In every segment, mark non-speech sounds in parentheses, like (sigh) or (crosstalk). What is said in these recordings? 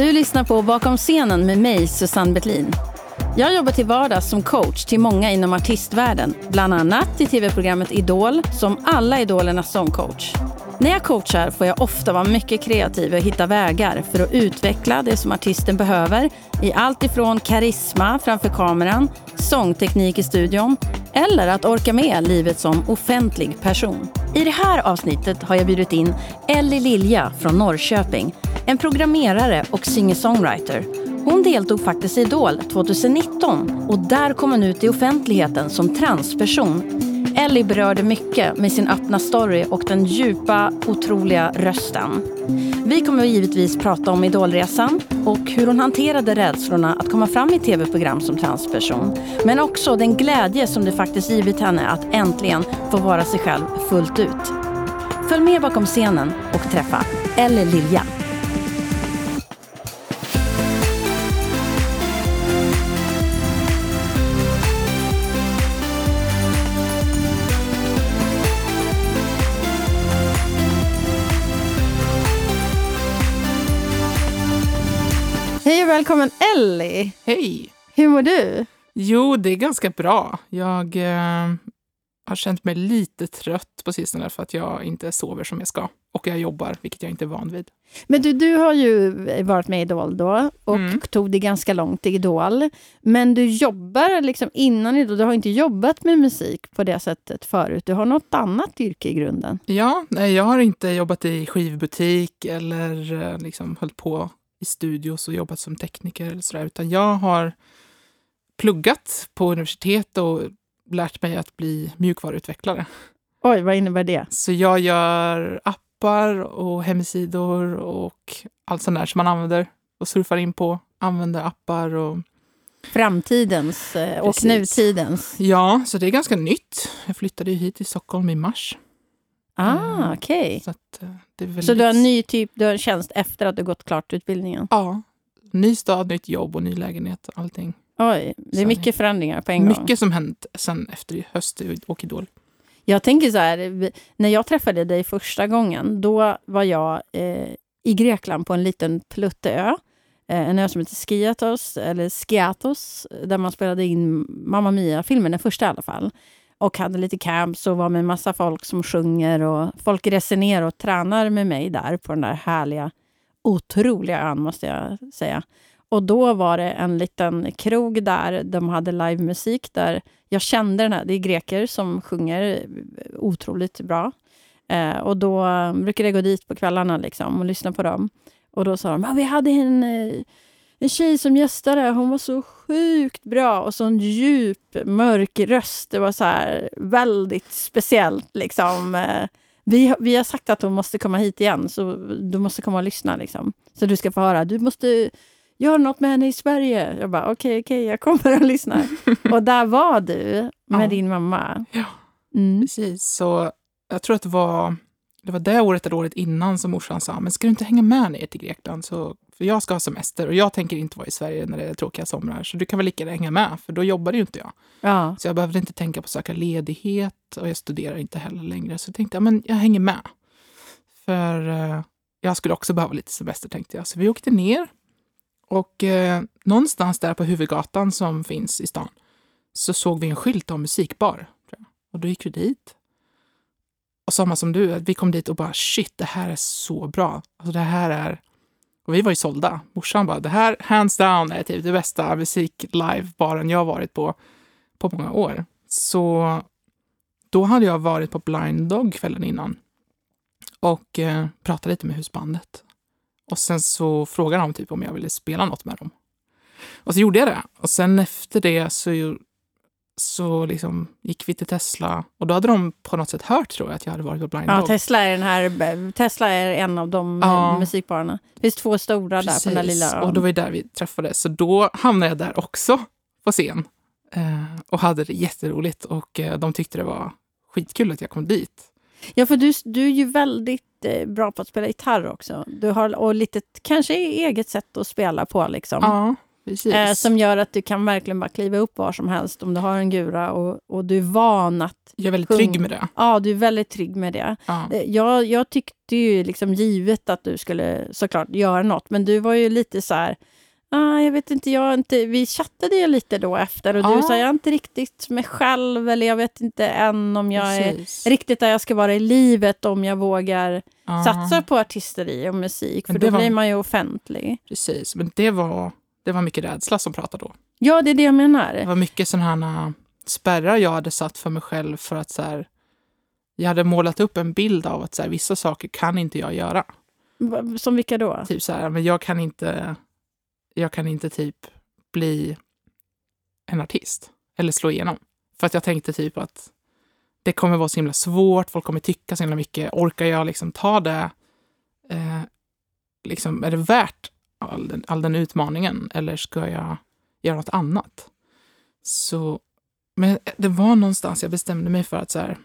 Du lyssnar på Bakom scenen med mig, Susanne Bettlin. Jag jobbar till vardags som coach till många inom artistvärlden. Bland annat i tv-programmet Idol, som alla idolernas sångcoach. När jag coachar får jag ofta vara mycket kreativ och hitta vägar för att utveckla det som artisten behöver i allt ifrån karisma framför kameran, sångteknik i studion eller att orka med livet som offentlig person. I det här avsnittet har jag bjudit in Ellie Lilja från Norrköping, en programmerare och singer-songwriter. Hon deltog faktiskt i Idol 2019 och där kom hon ut i offentligheten som transperson Ellie berörde mycket med sin öppna story och den djupa, otroliga rösten. Vi kommer givetvis prata om idolresan och hur hon hanterade rädslorna att komma fram i tv-program som transperson. Men också den glädje som det faktiskt givit henne att äntligen få vara sig själv fullt ut. Följ med bakom scenen och träffa Ellie Lilja. Välkommen Ellie! Hej! Hur mår du? Jo, det är ganska bra. Jag eh, har känt mig lite trött på sistone för att jag inte sover som jag ska. Och jag jobbar, vilket jag inte är van vid. Men du, du har ju varit med i Idol då och mm. tog det ganska långt i Idol. Men du jobbar liksom innan Idol, du har inte jobbat med musik på det sättet förut. Du har något annat yrke i grunden. Ja, nej, jag har inte jobbat i skivbutik eller eh, liksom hållit på i studios och jobbat som tekniker eller sådär, utan jag har pluggat på universitet och lärt mig att bli mjukvaruutvecklare. Oj, vad innebär det? Så jag gör appar och hemsidor och allt sånt där som man använder och surfar in på, använder appar och Framtidens eh, och Precis. nutidens. Ja, så det är ganska nytt. Jag flyttade ju hit till Stockholm i mars. Ah, okej. Okay. Så, eh, väldigt... så, du har en ny typ, du har en tjänst efter att du gått klart utbildningen? Ja. Ny stad, nytt jobb och ny lägenhet. Allting. Oj, det är mycket förändringar på en mycket gång. Mycket som hänt sen efter höst och Idol. Jag tänker så här, när jag träffade dig första gången, då var jag eh, i Grekland på en liten plutteö. Eh, en ö som heter Skiatos, eller Skiatos, där man spelade in Mamma Mia-filmen, den första i alla fall och hade lite camps och var med massa folk som sjunger och folk reser ner och tränar med mig där på den där härliga, otroliga ön måste jag säga. Och då var det en liten krog där de hade livemusik där jag kände den här, det är greker som sjunger otroligt bra. Eh, och då eh, brukade jag gå dit på kvällarna liksom och lyssna på dem. Och då sa de, ah, vi hade en eh, en tjej som gästade, hon var så sjukt bra och så en djup, mörk röst. Det var så här väldigt speciellt. Liksom. Eh, vi, vi har sagt att hon måste komma hit igen, så du måste komma och lyssna. Liksom. Så du ska få höra. Du måste göra något med henne i Sverige. Jag bara, okej, okay, okej, okay, jag kommer och lyssnar. (laughs) och där var du med ja. din mamma. Ja, mm. precis. Så jag tror att det var det var det året eller året innan som morsan sa, men ska du inte hänga med ner till Grekland? Så, för jag ska ha semester och jag tänker inte vara i Sverige när det är tråkiga somrar, så du kan väl lika gärna hänga med, för då jobbar ju inte jag. Ja. Så jag behövde inte tänka på att söka ledighet och jag studerar inte heller längre. Så jag tänkte jag, men jag hänger med. För eh, jag skulle också behöva lite semester tänkte jag. Så vi åkte ner och eh, någonstans där på huvudgatan som finns i stan så såg vi en skylt om musikbar. Och då gick vi dit och samma som du, vi kom dit och bara shit, det här är så bra. Alltså det här är... Och vi var ju sålda. Morsan bara, det här hands down är typ det bästa musik live-baren jag varit på på många år. Så då hade jag varit på Blind Dog kvällen innan och eh, pratade lite med husbandet. Och sen så frågade de typ om jag ville spela något med dem. Och så gjorde jag det. Och sen efter det så så liksom gick vi till Tesla och då hade de på något sätt hört tror jag att jag hade varit på Blind ja, Dog. Tesla är, den här, Tesla är en av de ja. musikbarerna. Det finns två stora Precis. där på den där lilla och då var det där vi träffades. Så då hamnade jag där också på scen eh, och hade det jätteroligt och eh, de tyckte det var skitkul att jag kom dit. Ja, för du, du är ju väldigt eh, bra på att spela gitarr också. Du har och lite kanske eget sätt att spela på liksom. Ja. Eh, som gör att du kan verkligen bara kliva upp var som helst om du har en gura och, och du är van att... jag är väldigt trygg med det. Ja, du är väldigt trygg med det. Ja. Eh, Jag, jag tyckte ju liksom givet att du skulle såklart göra något, men du var ju lite så här... Ah, jag vet inte, jag är inte, vi chattade ju lite då efter och Ja. du sa jag är inte riktigt mig själv eller jag vet inte än om jag är Precis. riktigt där jag ska vara i livet om jag vågar Ja, satsa på artisteri och musik för då var- blir man ju offentlig. Precis, men det var, det var mycket rädsla som pratade då. Ja, det är det jag Det menar. var mycket sådana här spärrar jag hade satt för mig själv för att så här, jag hade målat upp en bild av att så här, vissa saker kan inte jag göra. Som vilka då? Typ så här, men jag kan inte, jag kan inte typ bli en artist eller slå igenom. För att jag tänkte typ att det kommer vara så himla svårt, folk kommer tycka så himla mycket. Orkar jag liksom ta det? Eh, liksom, är det värt all den, all den utmaningen eller ska jag göra något annat? Så, men det var någonstans jag bestämde mig för att så här,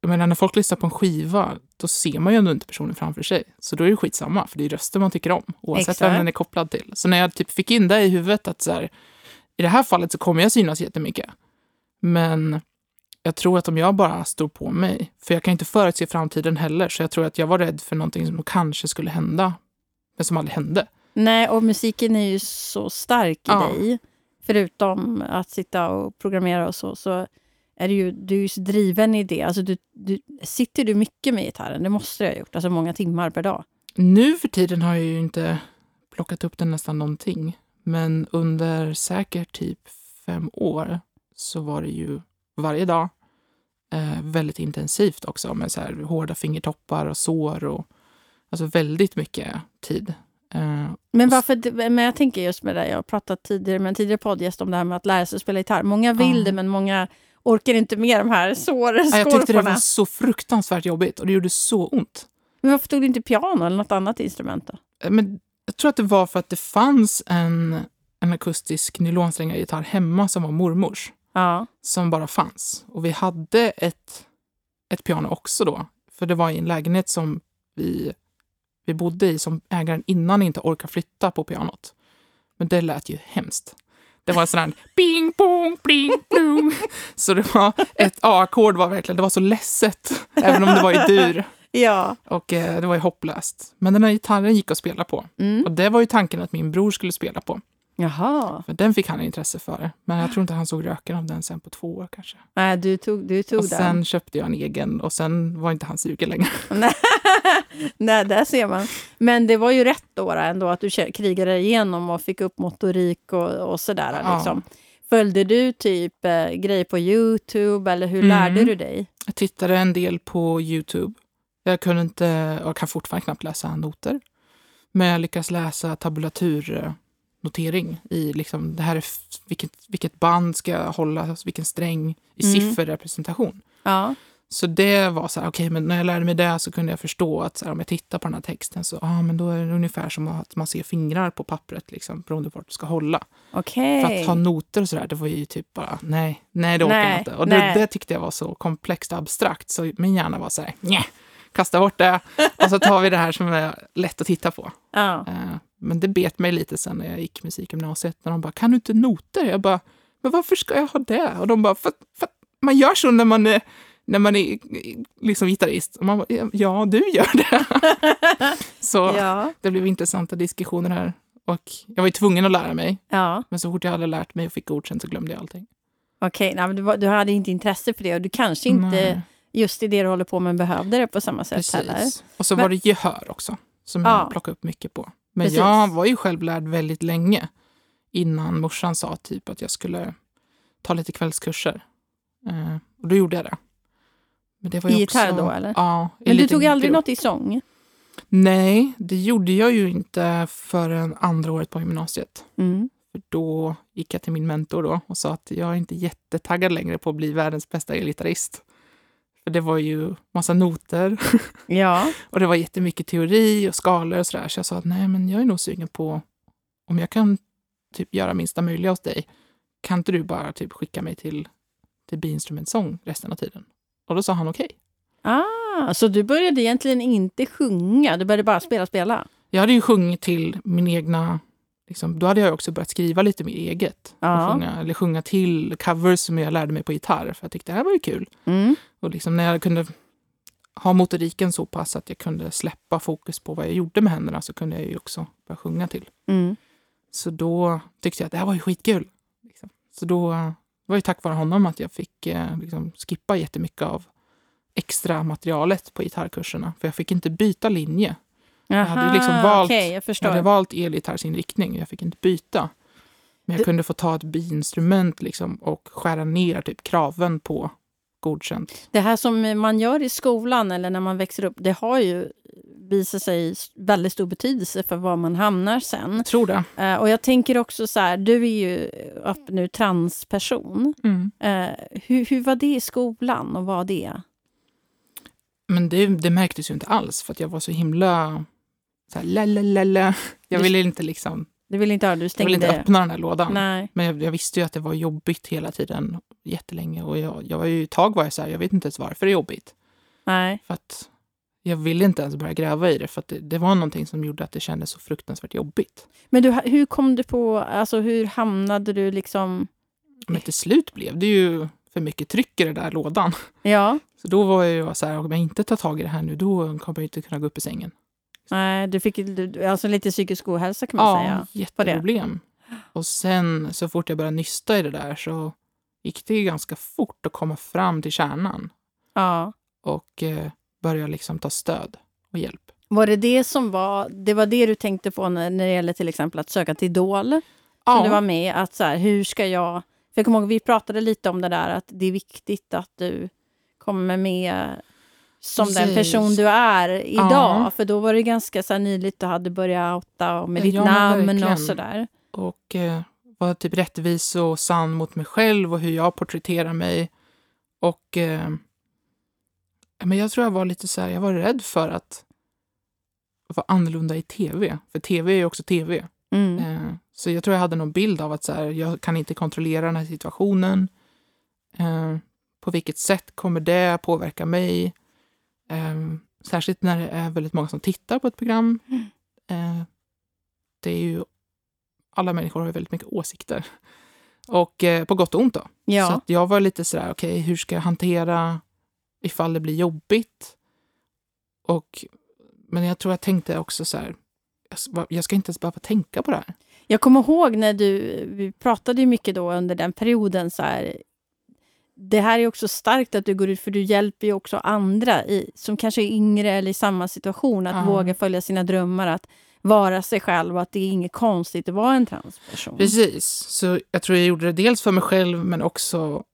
jag menar, när folk lyssnar på en skiva, då ser man ju ändå inte personen framför sig. Så då är det skitsamma, för det är rösten man tycker om, oavsett Exakt. vem den är kopplad till. Så när jag typ fick in det i huvudet att så här, i det här fallet så kommer jag synas jättemycket. Men jag tror att om jag bara står på mig, för jag kan inte förutse framtiden heller, så jag tror att jag var rädd för någonting som kanske skulle hända, men som aldrig hände. Nej, och musiken är ju så stark i Ja. dig. Förutom att sitta och programmera och så, så är du ju, du är ju så driven i det. Alltså du, du, sitter du mycket med gitarren? Det måste du ha gjort. Alltså många timmar per dag. Nu för tiden har jag ju inte plockat upp den nästan någonting. Men under säkert typ fem år så var det ju varje dag eh, väldigt intensivt också med så här hårda fingertoppar och sår och alltså väldigt mycket tid. Eh, Men varför, men jag tänker just med det, jag har pratat tidigare med en tidigare poddgäst om det här med att lära sig spela gitarr. Många vill Ja. det, men många orkar inte med de här ja, jag tyckte det var så fruktansvärt jobbigt och det gjorde så ont. Men varför tog du inte piano eller något annat instrument då? Eh, Men jag tror att det var för att det fanns en, en akustisk nylonsträngad gitarr hemma som var mormors. Ja, som bara fanns. Och vi hade ett, ett piano också då. För det var i en lägenhet som vi, vi bodde i som ägaren innan inte orkade flytta på pianot. Men det lät ju hemskt. Det var en sån här (laughs) bing, bong, bling, blong. Så det var ett A-ackord var verkligen, det var så ledset. (laughs) Även om det var i dur. ja. Och eh, det var ju hopplöst. Men den här gitarren gick att spela på. Mm. Och det var ju tanken att min bror skulle spela på. Jaha. För den fick han intresse för. Men jag tror inte han såg röken av den sen på två år kanske. Nej, du tog, du tog Och den. sen köpte jag en egen och sen var inte han sugen längre. (laughs) Nej, där ser man. Men det var ju rätt då ändå att du krigade igenom och fick upp motorik och, och sådär. Ja. Liksom. Följde du typ eh, grejer på Youtube eller hur Mm. lärde du dig? Jag tittade en del på Youtube. Jag kunde inte, och kan fortfarande knappt läsa noter. Men jag lyckas läsa tabulatur-notering i liksom, det här är vilket, vilket band ska jag hålla, vilken sträng i Mm. sifferrepresentation. Ja. Så det var så här, okej, men när jag lärde mig det så kunde jag förstå att så här, om jag tittar på den här texten så, ah, men då är det ungefär som att man ser fingrar på pappret, liksom, beroende på vart du ska hålla. Okej. För att ha noter och sådär, det var ju typ bara, nej, nej det orkar Nej, jag inte. Och det, det tyckte jag var så komplext och abstrakt, så min hjärna var så här, nej, kasta bort det. Och så tar vi det här som är lätt att titta på. Ja. Men det bet mig lite sen när jag gick musikgymnasiet, när de bara, kan du inte noter? Jag bara, men varför ska jag ha det? Och de bara, för, för man gör så när man är, när man är liksom gitarrist. Och man bara, "Ja, du gör det. (laughs) så Ja. det blev intressanta diskussioner här. Och jag var ju tvungen att lära mig. ja. Men så fort jag hade lärt mig och fick godkänt så glömde jag allting. Okej, men du, du hade inte intresse för det och du kanske inte Nej, just i det du håller på med behövde det på samma sätt heller. precis. Och så Men- var det gehör också, som Ja. jag plockade upp mycket på. Men Precis. jag var ju självlärd väldigt länge innan morsan sa typ att jag skulle ta lite kvällskurser. Eh, och då gjorde jag det. Men det var I också, gitarr då, eller? Ja. Men du tog aldrig något i sång? Nej, det gjorde jag ju inte förrän andra året på gymnasiet. Mm. För då gick jag till min mentor då och sa att jag är inte jättetaggad längre på att bli världens bästa elgitarrist. För det var ju massa noter (laughs) Ja. och det var jättemycket teori och skalor och sådär. Så jag sa att nej, men jag är nog sugen på om jag kan typ göra minsta möjliga hos dig. Kan inte du bara typ skicka mig till, till biinstrumentsång resten av tiden? Och då sa han okej. Ah, så du började egentligen inte sjunga, du började bara spela, spela? Jag hade ju sjungit till min egna liksom, då hade jag också börjat skriva lite mer eget. Ja. Och sjunga, eller sjunga till covers som jag lärde mig på gitarr. För jag tyckte det här var ju kul. Mm. Och liksom när jag kunde ha motoriken så pass att jag kunde släppa fokus på vad jag gjorde med händerna så kunde jag ju också börja sjunga till. Mm. Så då tyckte jag att det här var ju skitkul. Liksom. Så då var det tack vare honom att jag fick eh, liksom, skippa jättemycket av extra materialet på gitarrkurserna. För jag fick inte byta linje. Jaha, hade liksom valt- okej, jag Jag hade valt elgitarrsinriktning. Jag fick inte byta. Men jag Det- kunde få ta ett biinstrument liksom, och skära ner typ, kraven på godkänt. Det här som man gör i skolan eller när man växer upp, det har ju visat sig väldigt stor betydelse för var man hamnar sen. Jag tror det. Eh, och jag tänker också så här, du är ju nu transperson. Mm. Eh, hur, hur var det i skolan och vad det? Men det, det märktes ju inte alls för att jag var så himla så här, la, la, la. Jag ville inte liksom, Du vill inte du jag ville stängde... inte öppna den här lådan. Nej. Men jag, jag visste ju att det var jobbigt hela tiden, jättelänge. Och jag, jag var ju, ett tag var jag så här, jag vet inte ens varför det är jobbigt. Nej. För att jag ville inte ens börja gräva i det, för det, det var någonting som gjorde att det kändes så fruktansvärt jobbigt. Men du, hur kom du på, alltså hur hamnade du liksom... Men till slut blev det ju för mycket tryck i den där lådan. Ja, Så då var jag ju så här, om jag inte tar tag i det här nu, då kommer jag inte kunna gå upp i sängen. Nej, du fick alltså lite psykisk ohälsa kan man säga. jätteproblem. Och sen så fort jag började nysta i det där så gick det ju ganska fort att komma fram till kärnan Ja. och eh, börja liksom ta stöd och hjälp. Var det det som var, det var det du tänkte på när, när det gäller till exempel att söka till Idol? Som Ja, du var med att så här, hur ska jag... För jag kommer ihåg, vi pratade lite om det där att det är viktigt att du kommer med som den Precis. person du är idag. Ja. För då var det ganska så här, nyligt du hade börjat outa med ditt ja, namn och sådär. och eh, vara typ rättvis och sann mot mig själv och hur jag porträtterar mig. Och eh, men jag tror jag var lite så här, jag var rädd för att vara annorlunda i tv. För tv är ju också tv. Mm. Eh, Så jag tror jag hade någon bild av att så här, jag kan inte kontrollera den här situationen. Eh, På vilket sätt kommer det påverka mig? Eh, Särskilt när det är väldigt många som tittar på ett program. Eh, Det är ju, alla människor har ju väldigt mycket åsikter. Och eh, på gott och ont då. Så Ja. att jag var lite sådär, okej, hur ska jag hantera ifall det blir jobbigt? Och, men jag tror jag tänkte också så här, jag ska inte ens behöva tänka på det här. Jag kommer ihåg när du, vi pratade ju mycket då under den perioden så här, det här är också starkt att du går ut, för du hjälper ju också andra i, som kanske är yngre eller i samma situation, att Ja. våga följa sina drömmar, att vara sig själv och att det är inget konstigt att vara en transperson. Precis, så jag tror jag gjorde det dels för mig själv men också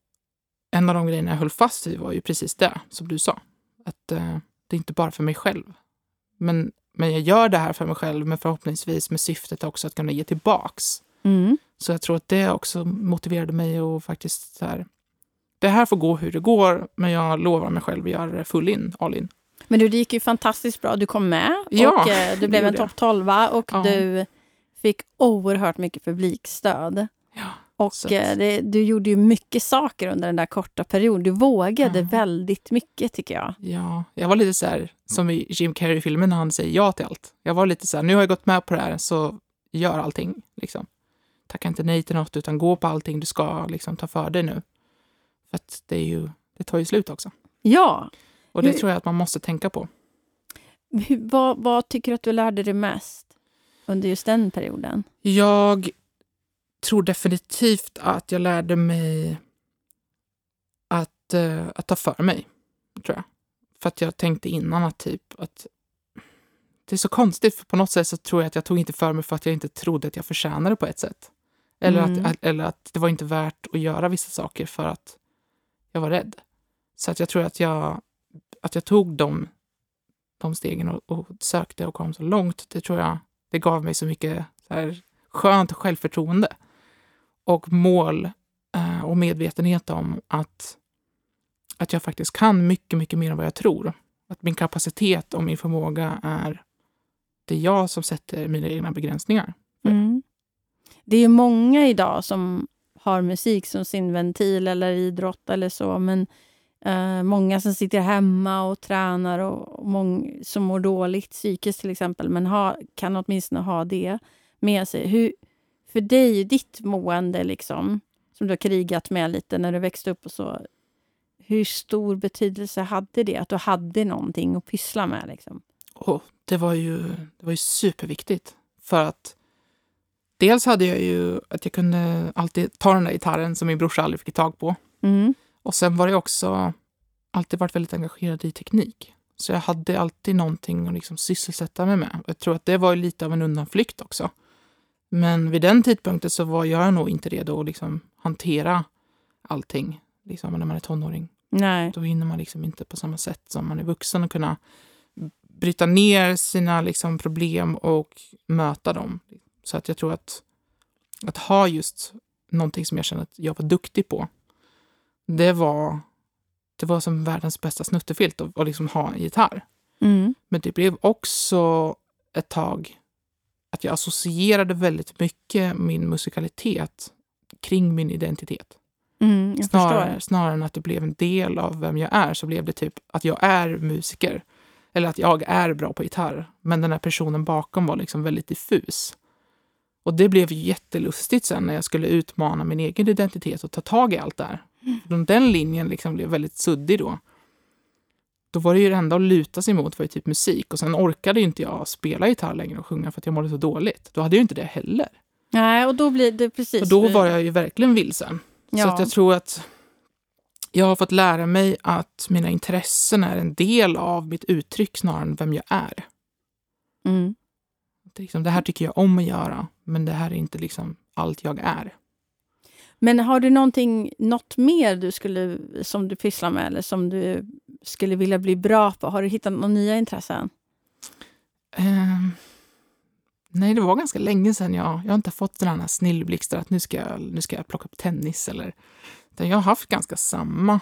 en av de grejerna jag höll fast vid var ju precis det som du sa. Att eh, det är inte bara för mig själv. Men, men jag gör det här för mig själv men förhoppningsvis med syftet också att kunna ge tillbaks. Mm. Så jag tror att det också motiverade mig att faktiskt så här, det här får gå hur det går men jag lovar mig själv att göra det full in, all in. Men du, det gick ju fantastiskt bra. Du kom med Ja, och eh, (laughs) du blev en topp 12 och Ja. du fick oerhört mycket publikstöd. Ja, Och eh, det, du gjorde ju mycket saker under den där korta perioden. Du vågade Ja. väldigt mycket tycker jag. Ja, jag var lite så här, som i Jim Carrey-filmen när han säger ja till allt. Jag var lite så här, nu har jag gått med på det här, så gör allting. Liksom. Tacka inte nej till något, utan gå på allting du ska liksom, ta för dig nu. För att det, är ju, det tar ju slut också. Ja. Och det Hur- tror jag att man måste tänka på. Hur, vad, vad tycker du att du lärde dig mest under just den perioden? Jag tror definitivt att jag lärde mig att, eh, att ta för mig. Tror jag. För att jag tänkte innan att typ att det är så konstigt, för på något sätt så tror jag att jag tog inte för mig för att jag inte trodde att jag förtjänade på ett sätt. Eller, Mm. att, eller att det var inte värt att göra vissa saker för att jag var rädd. Så att jag tror att jag, att jag tog de, de stegen och, och sökte och kom så långt. Det tror jag det gav mig så mycket så här, skönt självförtroende och mål eh, och medvetenhet om att, att jag faktiskt kan mycket, mycket mer än vad jag tror. Att min kapacitet och min förmåga är det är jag som sätter mina egna begränsningar. Mm. Det är ju många idag som har musik som sin ventil eller idrott eller så, men eh, många som sitter hemma och tränar och, och många som mår dåligt psykiskt till exempel, men ha, kan åtminstone ha det med sig. Hur, för dig, ditt mående liksom, som du har krigat med lite när du växte upp och så. Hur stor betydelse hade det att du hade någonting att pyssla med? Liksom? Oh, det, var ju, det var ju superviktigt. För att dels hade jag ju att jag kunde alltid ta den där gitarren som min brorsa aldrig fick tag på. Mm. Och sen var jag också alltid varit väldigt engagerad i teknik. Så jag hade alltid någonting att liksom sysselsätta mig med. Jag tror att det var lite av en undanflykt också. Men vid den tidpunkten så var jag nog inte redo att liksom hantera allting liksom när man är tonåring. Nej. Då hinner man liksom inte på samma sätt som man är vuxen att kunna bryta ner sina liksom problem och möta dem. Så att jag tror att, att ha just någonting som jag känner att jag var duktig på, det var, det var som världens bästa snuttefilt att, att liksom ha en gitarr. Mm. Men det blev också ett tag att jag associerade väldigt mycket min musikalitet kring min identitet. Mm, Snarare, snarare än att det blev en del av vem jag är så blev det typ att jag är musiker. Eller att jag är bra på gitarr. Men den här personen bakom var liksom väldigt diffus. Och det blev jättelustigt sen när jag skulle utmana min egen identitet och ta tag i allt där. Mm. Den linjen liksom blev väldigt suddig då. Då var det ju det enda att luta sig mot var ju typ musik. Och sen orkade ju inte jag spela gitarr längre och sjunga för att jag mådde så dåligt. Då hade jag ju inte det heller. Nej, och då blir det precis... Och då var jag ju verkligen vilsen. Så Ja. att jag tror att jag har fått lära mig att mina intressen är en del av mitt uttryck snarare än vem jag är. Mm. Liksom, det här tycker jag om att göra, men det här är inte liksom allt jag är. Men har du någonting, något mer du skulle, som du pysslar med eller som du skulle vilja bli bra på? Har du hittat några nya intressen? Ehm, nej, det var ganska länge sedan jag... Jag har inte fått den här snillblixtar att nu ska, jag, nu ska jag plocka upp tennis. Eller, jag har haft ganska samma.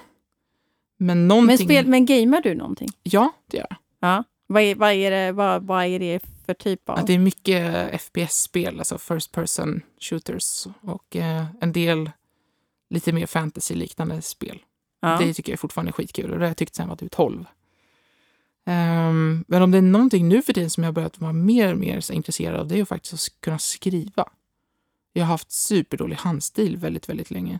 Men någonting... Men, spel, men gamear du någonting? Ja, det gör jag. Ja. Vad är, vad, är det, vad, vad är det för typ av... Att det är mycket FPS-spel, alltså first person shooters och eh, en del lite mer fantasy-liknande spel. ja. Det tycker jag fortfarande är skitkul och det har jag tyckt sedan jag var typ 12. Ehm, men om det är någonting nu för tiden som jag börjat vara mer och mer intresserad av det är ju faktiskt att kunna skriva. Jag har haft superdålig handstil väldigt, väldigt länge.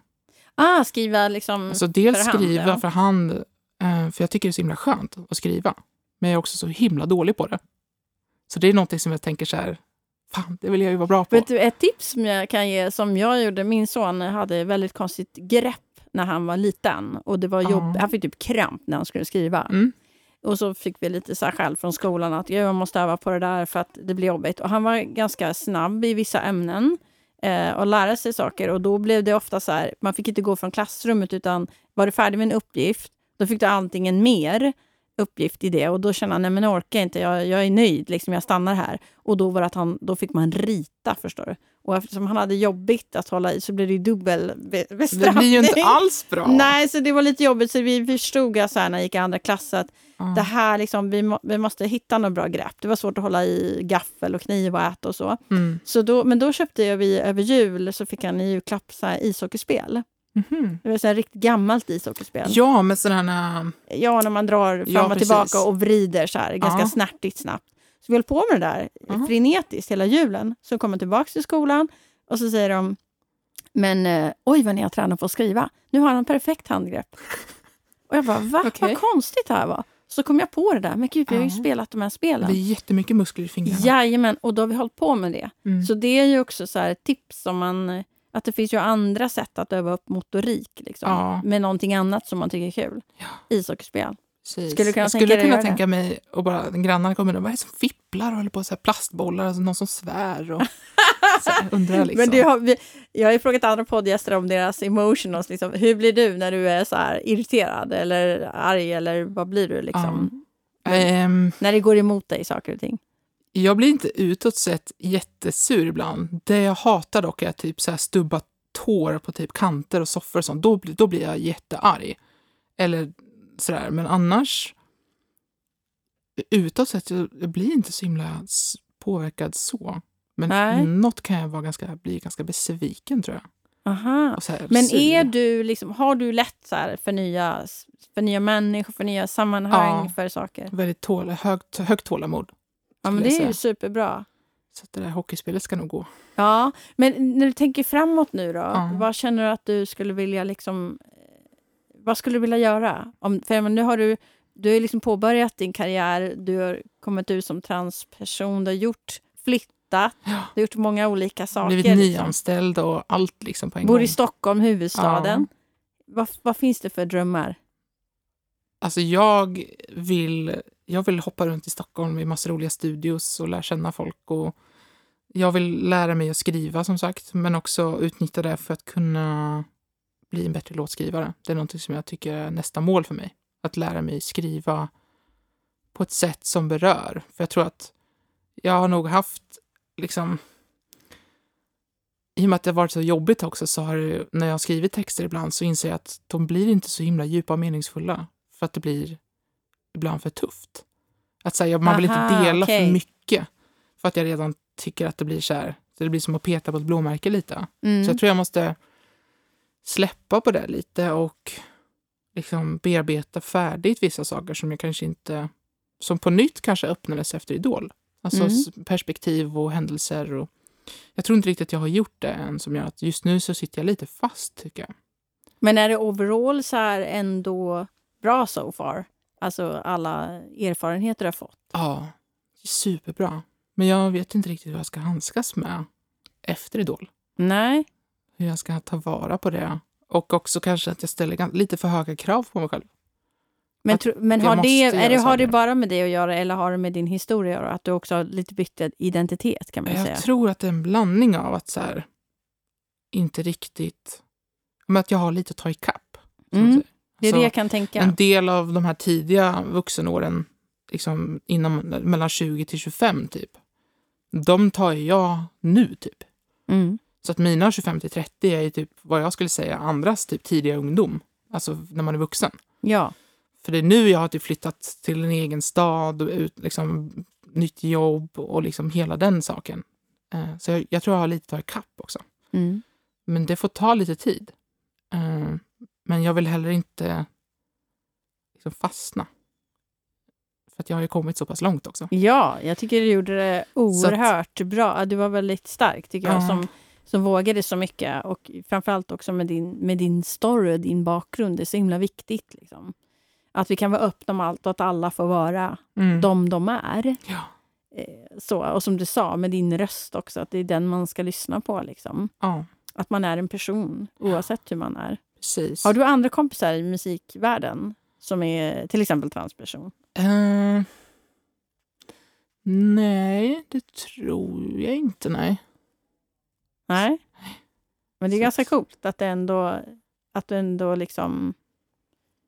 Ah, skriva liksom... Alltså dels för hand, skriva ja. för hand, eh, för jag tycker det är så himla skönt att skriva. Men jag är också så himla dålig på det. Så det är någonting som jag tänker så här, fan, det vill jag ju vara bra på. Vet du, ett tips som jag kan ge, som jag gjorde, min son hade väldigt konstigt grepp när han var liten. Och det var jobb, Han fick typ kramp när han skulle skriva. Mm. Och så fick vi lite så här skäll från skolan att jag måste öva på det där för att det blir jobbigt. Och han var ganska snabb i vissa ämnen eh, och lära sig saker. Och då blev det ofta så här, man fick inte gå från klassrummet utan var du färdig med en uppgift, då fick du antingen mer uppgift i det och då kände han, nej men jag orkar inte, jag, jag är nöjd, liksom, jag stannar här. Och då var att han, då fick man rita förstår du. Och eftersom han hade jobbigt att hålla i så blev det ju dubbel be- Det bestraffning. blir ju inte alls bra. (laughs) Nej, så det var lite jobbigt. Så vi förstod så här när jag gick i andra klass att Ja. det här liksom, vi, må, vi måste hitta något bra grepp. Det var svårt att hålla i gaffel och kniv och äta och så. Mm. så då, men då köpte jag vi över jul, så fick han i julklapp så här ishockeyspel. Mhm. Det var så här riktigt gammalt ishockeyspel. Ja, med sådana... Ja, när man drar fram Ja, och precis. tillbaka och vrider så här, ganska Ja. snärtigt snabbt. Så vi höll på med det där Ja. frenetiskt hela julen. Så kom jag tillbaka till skolan och så säger de men eh, oj vad ni har tränat på att skriva. Nu har han perfekt handgrepp. Och jag bara, va? Okej. Vad konstigt det här var. Så kom jag på det där, men gud vi har ju Ja. spelat de här Det spelen. är jättemycket muskler i fingrarna. Jajamän, och då har vi hållit på med det. Mm. Så det är ju också så här ett tips om man, eh, att det finns ju andra sätt att öva upp motorik liksom, Ja. med någonting annat som man tycker är kul. Ja. Ishockeyspel. Precis. Skulle du kunna jag tänka skulle att kunna tänka mig, och bara grannarna kommer och vad är det som fipplar och håller på så här plastbollar, alltså någon som svär och (laughs) så här, undrar liksom. Men har vi, jag har ju frågat andra poddgäster om deras emotionals. Liksom. Hur blir du när du är så här irriterad eller arg eller vad blir du? Liksom? Ehm, När det går emot dig saker och ting. Jag blir inte utåt sett jättesur ibland. Det jag hatar dock är typ så här stubba tår på typ kanter och soffor och sånt. Då, då blir jag jättearg. Eller sådär. Men annars, utåt sett, jag, jag blir inte så himla påverkad så. Men Nej. något kan jag vara ganska, bli ganska besviken tror jag. Aha. Här, Men är du liksom, har du lätt så för, nya, för nya människor, för nya sammanhang, Ja. för saker? Väldigt tål, högt, högt tålamod. Ja, men det är ju superbra. Så att det där hockeyspelet ska nog gå. Ja, men när du tänker framåt nu då, Ja. vad känner du att du skulle vilja liksom... eh, Vad skulle du vilja göra? Om, för nu har du, du har liksom påbörjat din karriär, du har kommit ut som transperson, du har gjort, flyttat, Ja. du har gjort många olika saker. Blivit liksom. nyanställd och allt liksom på en Bor gång. i Stockholm, huvudstaden. Vad, vad finns det för drömmar? Alltså jag vill, jag vill hoppa runt i Stockholm i massa roliga studios och lära känna folk. Och jag vill lära mig att skriva som sagt, men också utnyttja det för att kunna bli en bättre låtskrivare. Det är någonting som jag tycker är nästa mål för mig. Att lära mig skriva på ett sätt som berör. För jag tror att jag har nog haft liksom i och med att det har varit så jobbigt också så har det, när jag har skrivit texter ibland så inser jag att de blir inte så himla djupa och meningsfulla. För att det blir ibland för tufft. Att säga, man vill inte dela okej. för mycket. För att jag redan tycker att det blir så här, så det blir som att peta på ett blåmärke lite. Mm. Så jag tror jag måste släppa på det lite och liksom bearbeta färdigt vissa saker som jag kanske inte, som på nytt kanske öppnades efter Idol. Alltså Mm. perspektiv och händelser. Och jag tror inte riktigt att jag har gjort det än som gör att just nu så sitter jag lite fast tycker jag. Men är det overall så här ändå bra so far? Alltså alla erfarenheter du har fått? Ja, superbra. Men jag vet inte riktigt hur jag ska handskas med efter Idol. Nej. Hur jag ska ta vara på det. Och också kanske att jag ställer lite för höga krav på mig själv. Men, tro, men jag har, det, är det, har det bara med det att göra eller har det med din historia att göra? Att du också har lite bytt identitet kan man Jag säga. tror att det är en blandning av att så här, inte riktigt... Men att jag har lite att ta ikapp. Mm. Det är Så det jag kan tänka. En del av de här tidiga vuxenåren, liksom inom, mellan 20 till 25 typ, de tar jag nu typ. Mm. Så att mina 25 till 30 är ju typ vad jag skulle säga andras typ tidiga ungdom. Alltså när man är vuxen. Ja. För det är nu jag har typ flyttat till en egen stad och ut, liksom, nytt jobb och liksom hela den saken. Eh, så jag, jag tror jag har lite att ta ikapp också. Mm. Men det får ta lite tid. Men jag vill heller inte liksom fastna. För att jag har ju kommit så pass långt också. ja, jag tycker du gjorde det oerhört bra. Du var väldigt stark tycker jag Ja. som, som vågade så mycket. Och framförallt också med din, med din story och din bakgrund. Det är så himla viktigt. Liksom. Att vi kan vara öppna om allt och att alla får vara Mm. de de är. Ja. Eh, Så, och som du sa, med din röst också, att det är den man ska lyssna på. Liksom. ja, Att man är en person, oavsett hur man är. Precis. Har du andra kompisar i musikvärlden som är till exempel transperson? Eh, nej, det tror jag inte. Nej. Nej. Men det är Så- ganska coolt att, det ändå, att du ändå liksom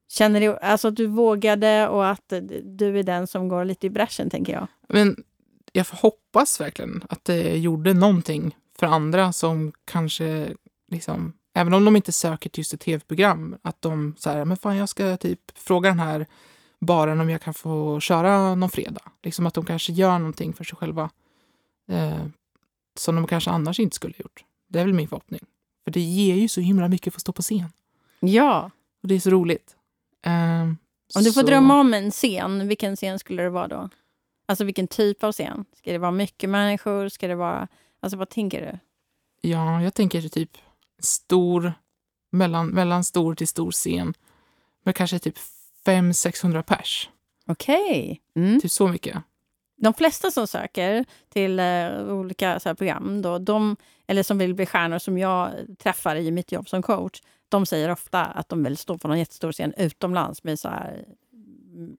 känner dig, alltså att du vågade och att du är den som går lite i bräschen, tänker jag. Men jag hoppas verkligen att det gjorde någonting för andra som kanske, liksom, även om de inte söker till just ett tv-program, att de säger men fan jag ska typ fråga den här baren om jag kan få köra någon fredag. Liksom att de kanske gör någonting för sig själva eh, som de kanske annars inte skulle ha gjort. Det är väl min förhoppning. För det ger ju så himla mycket för att stå på scen. Ja, Och det är så roligt. Eh, om du får så- drömma om en scen, vilken scen skulle det vara då? Alltså vilken typ av scen? Ska det vara mycket människor? Ska det vara, alltså vad tänker du? Ja, jag tänker typ stor, mellan, mellan stor till stor scen. Men kanske typ 500-600 pers. Okej. Mm. Typ så mycket. de flesta som söker till eh, olika så här, program, då, de, eller som vill bli stjärnor som jag träffar i mitt jobb som coach, de säger ofta att de vill stå på någon jättestor scen utomlands med så här,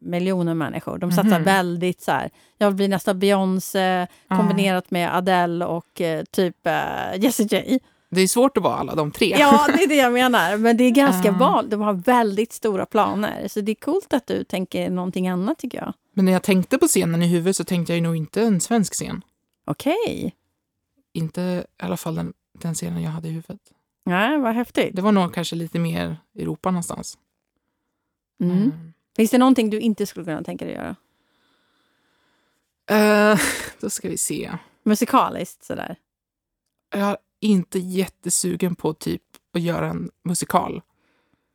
miljoner människor. De satsar Mhm. väldigt så här, jag vill bli nästa Beyoncé kombinerat med Adele och eh, typ eh, Jessie J. Det är svårt att vara alla de tre. Ja, det är det jag menar. Men det är ganska Ja. vanligt. De har väldigt stora planer. Så det är coolt att du tänker någonting annat tycker jag. Men när jag tänkte på scenen i huvudet så tänkte jag ju nog inte en svensk scen. Okej. Inte i alla fall den, den scenen jag hade i huvudet. Nej, vad häftigt. Det var nog kanske lite mer Europa någonstans. Mm. Mm. Finns det någonting du inte skulle kunna tänka dig göra? Eh, (laughs) då ska vi se. Musikaliskt sådär. Jag är inte jättesugen på typ att göra en musikal.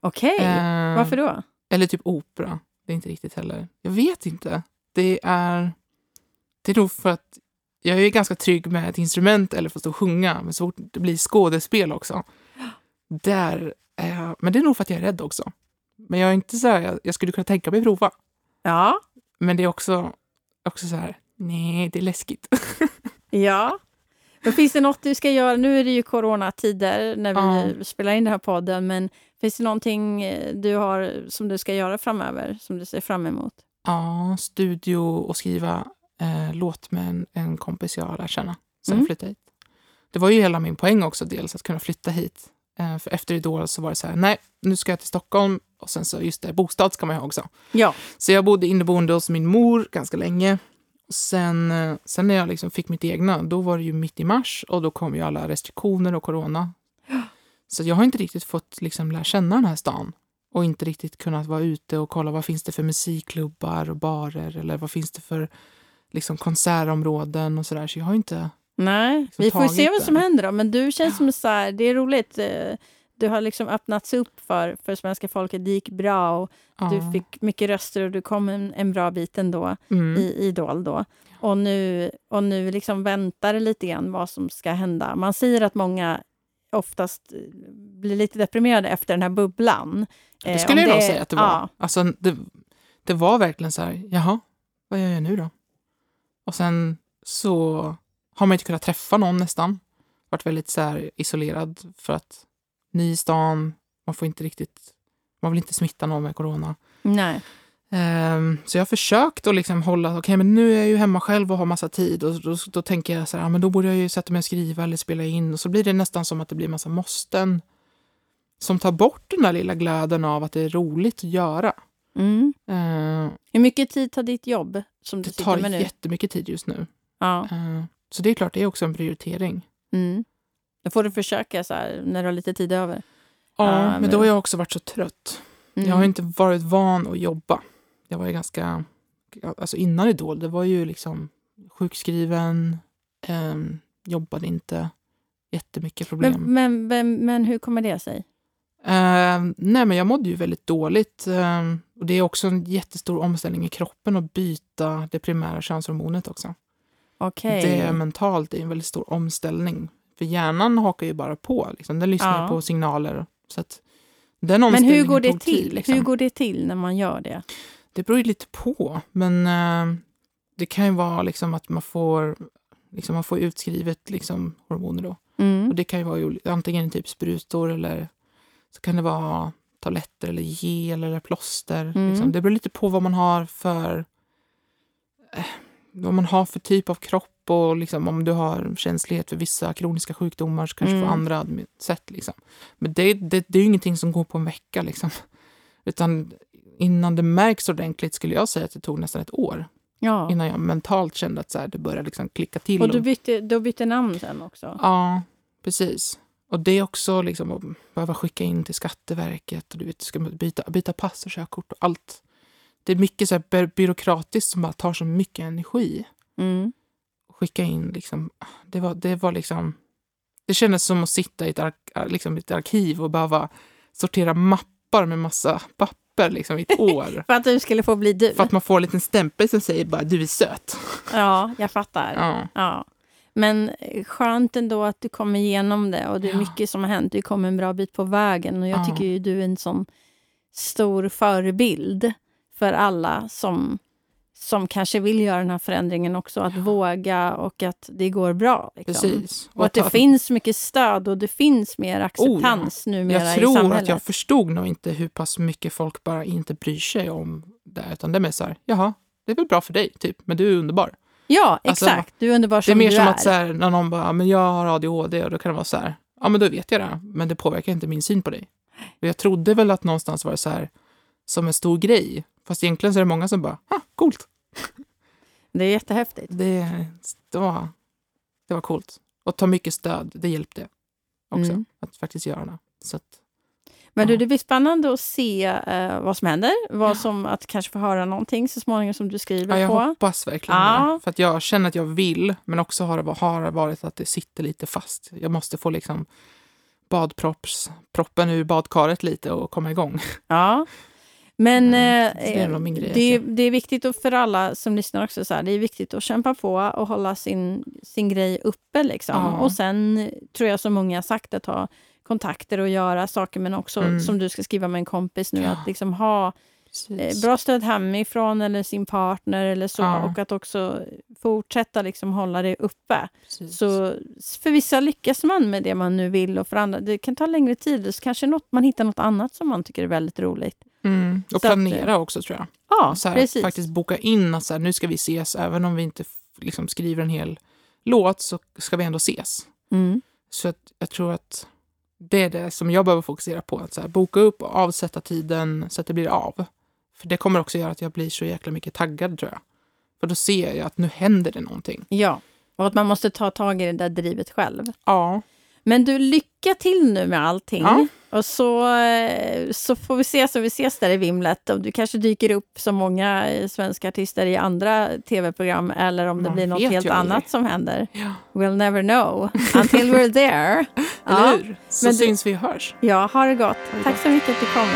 Okej, Eh, varför då? Eller typ opera. Det är inte riktigt heller. Jag vet inte. Det är, det är nog för att jag är ganska trygg med ett instrument eller få stå och sjunga, men så fort det blir skådespel också, där är jag, men det är nog för att jag är rädd också. Men jag är inte så här, jag, jag skulle kunna tänka mig prova. Ja. Men det är också, också så här, nej, det är läskigt. (laughs) Ja. Men finns det något du ska göra? Nu är det ju coronatider när vi Ja. spelar in den här podden, men finns det någonting eh, du har som du ska göra framöver, som du ser fram emot? Ja, studio och skriva eh, låt med en, en kompis jag lär känna sen Mm. jag flyttade hit. Det var ju hela min poäng också, dels att kunna flytta hit. Eh, för efter Idol så var det så här, nej, nu ska jag till Stockholm och sen så, just det, bostad ska man ju ha också. Ja. Så jag bodde inneboende hos min mor ganska länge. Sen, eh, sen när jag liksom fick mitt egna, då var det ju mitt i mars och då kom ju alla restriktioner och corona. (gasps) Så jag har inte riktigt fått liksom lära känna den här stan och inte riktigt kunnat vara ute och kolla vad finns det för musikklubbar och barer eller vad finns det för liksom konsertområden och sådär. Så jag har inte... Nej, Liksom vi får ju se vad som händer då. Men du känns som så här, det är roligt. Eh, Du har liksom öppnats upp för, för svenska folket. Det gick bra och Ja. du fick mycket röster och du kom en, en bra bit ändå mm. i Idol då. Och nu, och nu liksom väntar det lite grann vad som ska hända. Man säger att många oftast eh, blir lite deprimerade efter den här bubblan. Det Eh, skulle om jag nog säga att det var. Ja, Alltså, det, det var verkligen så här, jaha, vad gör jag nu då? Och sen så har man inte kunnat träffa någon nästan. Varit väldigt så isolerad för att ny i stan, man får inte riktigt, man vill inte smitta någon med corona. nej. Ehm, så jag har försökt att liksom hålla, okej men nu är jag ju hemma själv och har massa tid och då, då tänker jag så här, ja, men då borde jag ju sätta mig och skriva eller spela in och så blir det nästan som att det blir massa måsten som tar bort den där lilla glöden av att det är roligt att göra. Mm. Ehm, Hur mycket tid tar ditt jobb som du det tar med nu? jättemycket tid just nu. Ja. Ehm, så det är klart, det är också en prioritering. Mm. Då får du försöka så här, när du har lite tid över. Ja, Ja, men då har jag också varit så trött. Mm. Jag har inte varit van att jobba. Jag var ju ganska, alltså innan Idol, det var ju liksom sjukskriven, ehm, jobbade inte, jättemycket problem. men, men, men, men hur kommer det sig? Ehm, nej, men jag mådde ju väldigt dåligt. ehm, och det är också en jättestor omställning i kroppen att byta det primära könshormonet också. Okej. Det är mentalt det är en väldigt stor omställning. För hjärnan hakar ju bara på. Liksom. Den lyssnar Ja. på signaler. Så att den Men hur går det till? Tid, liksom. Hur går det till när man gör det? Det beror ju lite på. Men eh, det kan ju vara liksom att man får, liksom man får utskrivet liksom, hormoner. Då. Mm. Och det kan ju vara antingen typ sprutor eller så kan det vara tabletter eller gel eller plåster. Mm. Liksom. Det beror lite på vad man har för eh, vad man har för typ av kropp och liksom, om du har känslighet för vissa kroniska sjukdomar så kanske Mm. får andra sätt. Liksom. Men det, det, det är ju ingenting som går på en vecka. Liksom. Utan innan det märks ordentligt skulle jag säga att det tog nästan ett år Ja. innan jag mentalt kände att så här, det började liksom klicka till. Och du bytte, du bytte namn sen också? Ja, precis. Och det är också liksom att behöva skicka in till Skatteverket och du vet, ska byta, byta pass och körkort och allt. Det är mycket så här by- byråkratiskt som bara tar så mycket energi. Mm. Skicka in liksom, det var, det var liksom, det kändes som att sitta i ett, ark, liksom ett arkiv och behöva sortera mappar med massa papper liksom i ett år. (laughs) För att du skulle få bli du? För att man får en liten stämpel som säger bara du är söt. (laughs) Ja, jag fattar. Ja. Ja. Men eh, skönt ändå att du kom igenom det och det är Ja. mycket som har hänt. Du kom en bra bit på vägen och jag Ja. tycker ju du är en sån stor förebild för alla som, som kanske vill göra den här förändringen också. Att Ja. våga och att det går bra. Liksom. Precis. Och att det finns mycket stöd och det finns mer acceptans numera Jag i tror samhället. att jag förstod nog inte hur pass mycket folk bara inte bryr sig om det. Utan det är mer så här, jaha, det är väl bra för dig, typ, men du är underbar. Ja, Alltså, exakt. du är underbar Det är som mer du som är. att så här, när någon bara, men jag har ADHD och då kan det vara så här, ja men då vet jag det, men det påverkar inte min syn på dig. Och jag trodde väl att någonstans var det så här, som en stor grej. Fast egentligen så är det många som bara, ah, coolt. Det är jättehäftigt. Det, det, var, det var coolt. Och ta mycket stöd, det hjälpte också. Mm. Att faktiskt göra det. Så att, Men du, det blir spännande att se eh, vad som händer. Vad som, att kanske få höra någonting så småningom som du skriver Ja, jag på. hoppas verkligen Ja. det. För att jag känner att jag vill, men också har det, har varit att det sitter lite fast. Jag måste få liksom badpropps, proppen ur badkaret lite och komma igång. Ja. Men Mm, eh, det det, det är viktigt för alla som lyssnar också, så här, det är viktigt att kämpa på och hålla sin, sin grej uppe. Liksom. Ja. Och sen tror jag som många har sagt, att ha kontakter och göra saker, men också Mm. som du ska skriva med en kompis nu, Ja. att liksom ha eh, Precis. bra stöd hemifrån eller sin partner eller så. Ja. Och att också fortsätta liksom hålla det uppe. Precis. Så för vissa lyckas man med det man nu vill och för andra, det kan ta längre tid. Så kanske något, man hittar något annat som man tycker är väldigt roligt. Mm. Och Så att, planera också tror jag. Ja, så här, precis. Faktiskt boka in att så här, nu ska vi ses, även om vi inte liksom, skriver en hel låt så ska vi ändå ses. Mm. Så att jag tror att det är det som jag behöver fokusera på. Att så här, boka upp och avsätta tiden så att det blir av. För det kommer också göra att jag blir så jäkla mycket taggad tror jag. För då ser jag att nu händer det någonting. Ja, och att man måste ta tag i det där drivet själv. Ja, Men du, lycka till nu med allting. Ja. Och så, eh, så får vi se så vi ses där i vimlet. Om du kanske dyker upp som många eh, svenska artister i andra tv-program eller om det Man blir något helt annat som händer. ja. We'll never know until we're there. (laughs) eller ja. hur? Så Men du- syns vi och hörs. ja, ha det gott. det Tack gott. så mycket att du kom.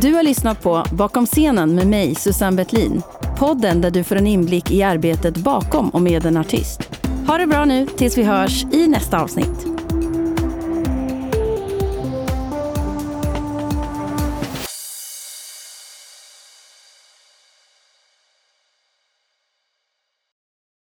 Du har lyssnat på Bakom scenen med mig, Susanne Bettlin. Podden där du får en inblick i arbetet bakom och med en artist. Ha det bra nu tills vi hörs i nästa avsnitt.